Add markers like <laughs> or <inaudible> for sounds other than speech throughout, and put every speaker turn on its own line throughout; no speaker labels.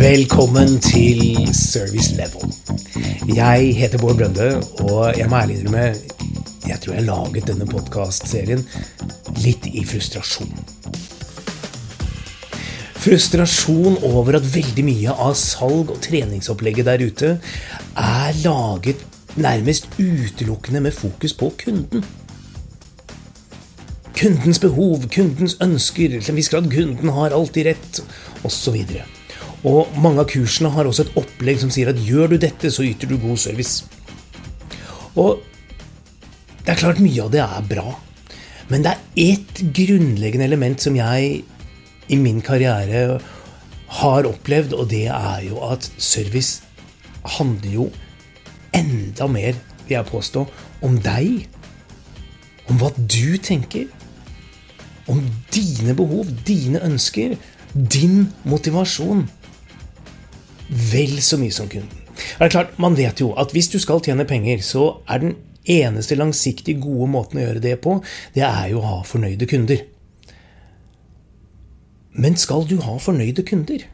Velkommen til Service Level. Jeg heter Bård Brønde, og jeg må ærlig innrømme jeg tror jeg laget denne podkastserien litt i frustrasjon. Frustrasjon over at veldig mye av salg- og treningsopplegget der ute er laget nærmest utelukkende med fokus på kunden. Kundens behov, kundens ønsker, til en viss grad kunden har alltid rett, osv. Og mange av kursene har også et opplegg som sier at gjør du dette, så yter du god service. Og det er klart mye av det er bra. Men det er ett grunnleggende element som jeg i min karriere har opplevd, og det er jo at service handler jo enda mer, vil jeg påstå, om deg. Om hva du tenker. Dine behov, dine ønsker, din motivasjon vel så mye som kunden. Det er klart, Man vet jo at hvis du skal tjene penger, så er den eneste langsiktig gode måten å gjøre det på, det er jo å ha fornøyde kunder. Men skal du ha fornøyde kunder,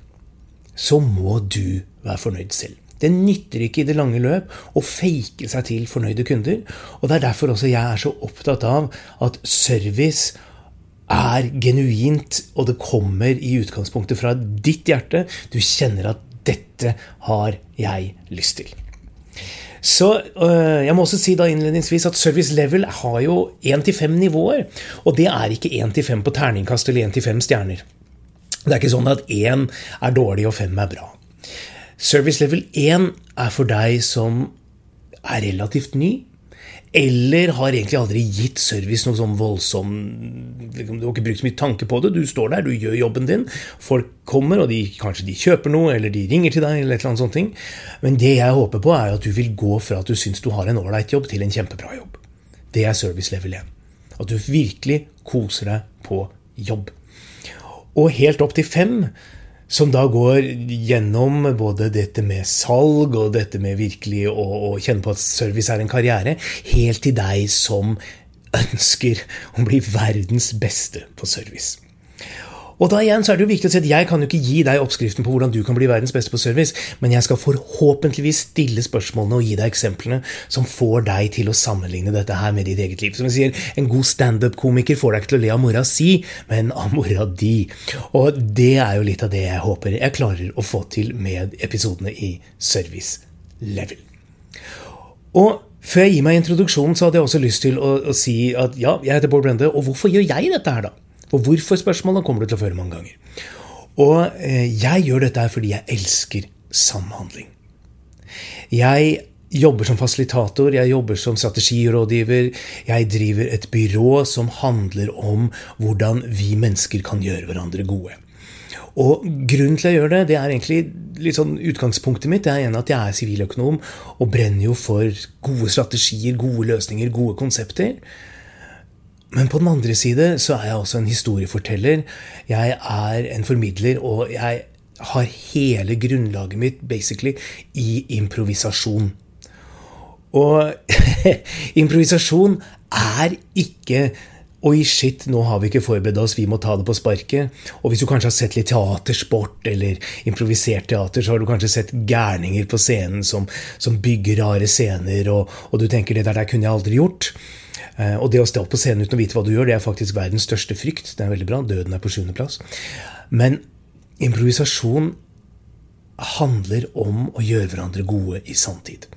så må du være fornøyd selv. Det nytter ikke i det lange løp å fake seg til fornøyde kunder. Og det er derfor også jeg er så opptatt av at service er genuint, og det kommer i utgangspunktet fra ditt hjerte. Du kjenner at dette har jeg lyst til. Så øh, jeg må også si da innledningsvis at service level har jo 1-5 nivåer. Og det er ikke 1-5 på terningkast eller 1-5 stjerner. Det er ikke sånn at 1 er dårlig og 5 er bra. Service level 1 er for deg som er relativt ny, eller har egentlig aldri gitt service noe sånn voldsom liksom, Du har ikke brukt så mye tanke på det. Du står der, du gjør jobben din. Folk kommer, og de, kanskje de kjøper noe, eller de ringer til deg, eller et eller annet sånt. ting. Men det jeg håper på, er at du vil gå fra at du syns du har en ålreit jobb, til en kjempebra jobb. Det er service level 1. At du virkelig koser deg på jobb. Og helt opp til 5 som da går gjennom både dette med salg og dette med virkelig å, å, kjenne på at service er en karriere, helt til deg som ønsker å bli verdens beste på service. Og da igjen så er det jo viktig å si at Jeg kan jo ikke gi deg oppskriften på hvordan du kan bli verdens beste på service, men jeg skal forhåpentligvis stille spørsmålene og gi deg eksemplene som får deg til å sammenligne dette her med ditt eget liv. Som jeg sier, En god standup-komiker får deg ikke til å le av mora si, men av mora di. Og det er jo litt av det jeg håper jeg klarer å få til med episodene i Service Level. Og før jeg gir meg introduksjonen, så hadde jeg også lyst til å, å si at ja, jeg heter Bård Brende, og hvorfor gjør jeg dette her, da? Og hvorfor-spørsmålet kommer du til å føre mange ganger. Og eh, jeg gjør dette fordi jeg elsker samhandling. Jeg jobber som fasilitator, jeg jobber som strategirådgiver. Jeg driver et byrå som handler om hvordan vi mennesker kan gjøre hverandre gode. Og grunnen til jeg gjør det, det er egentlig litt sånn utgangspunktet mitt. Det er en at jeg er siviløkonom og brenner jo for gode strategier, gode løsninger, gode konsepter. Men på den andre side så er jeg også en historieforteller. Jeg er en formidler, og jeg har hele grunnlaget mitt basically i improvisasjon. Og <laughs> improvisasjon er ikke Oi, shit, nå har vi ikke forberedt oss, vi må ta det på sparket. Og hvis du kanskje har sett litt teatersport eller improvisert teater, så har du kanskje sett gærninger på scenen som, som bygger rare scener, og, og, du tenker det der, der kunne jeg aldri gjort. Eh, og det å stå på scenen uten å vite hva du gjør, det er faktisk verdens største frykt. Det er veldig bra. Døden er på sjuendeplass. Men improvisasjon handler om å gjøre hverandre gode i sanntid.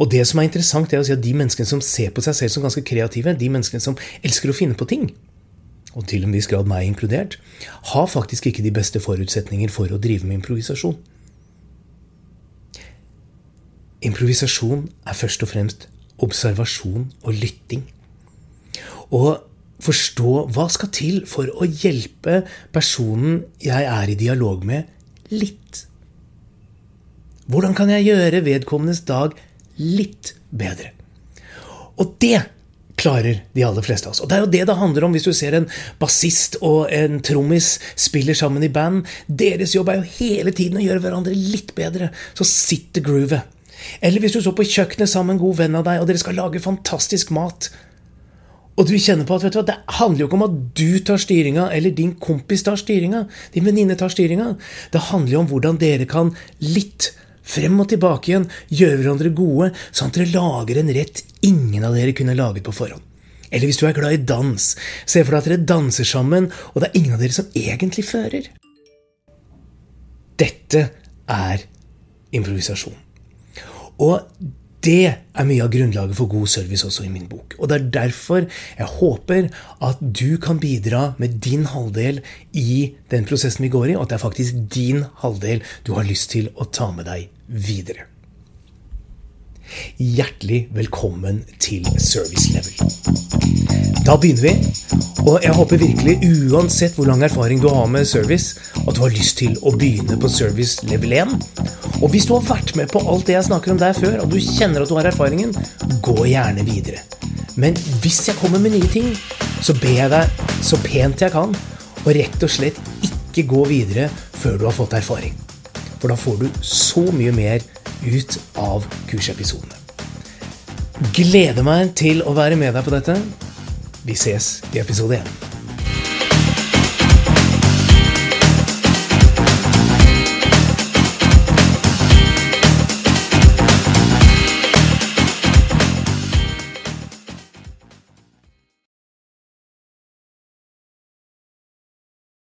Og det som er interessant, er å si at de menneskene som ser på seg selv som ganske kreative, de menneskene som elsker å finne på ting, og til en viss grad meg inkludert, har faktisk ikke de beste forutsetninger for å drive med improvisasjon. Improvisasjon er først og fremst observasjon og lytting. Og forstå hva skal til for å hjelpe personen jeg er i dialog med, litt. Hvordan kan jeg gjøre vedkommendes dag litt bedre? Og det klarer de aller fleste av oss. Og det er jo det det handler om hvis du ser en bassist og en trommis spiller sammen i band. Deres jobb er jo hele tiden å gjøre hverandre litt bedre. Så sitter groovet. Eller hvis du står på kjøkkenet sammen med en god venn av deg, og dere skal lage fantastisk mat. og du kjenner på at du det handler jo ikke om at du tar styringa, eller din kompis tar styringa, din venninne tar styringa. Det handler jo om hvordan dere kan litt frem og tilbake igjen gjøre hverandre gode, sånn at dere lager en rett ingen av dere kunne laget på forhånd. Eller hvis du er glad i dans, se for deg at dere danser sammen, og det er ingen av dere som egentlig fører. Dette er improvisasjon. Og det er mye av grunnlaget for god service også i min bok. Og det er derfor jeg håper at du kan bidra med din halvdel i den prosessen vi går i, og at det er faktisk din halvdel du har lyst til å ta med deg videre. Hjertelig velkommen til Service Level. Da begynner vi. Og jeg håper virkelig, uansett hvor lang erfaring du har med service, at du har lyst til å begynne på service level 1. Og hvis du har vært med på alt det jeg snakker om der før, og du kjenner at du har erfaringen, gå gjerne videre. Men hvis jeg kommer med nye ting, så ber jeg deg så pent jeg kan, og rett og slett ikke gå videre før du har fått erfaring. For da får du så mye mer ut av kursepisodene. Gleder meg til å være med deg på dette. Vi ses i episode 1.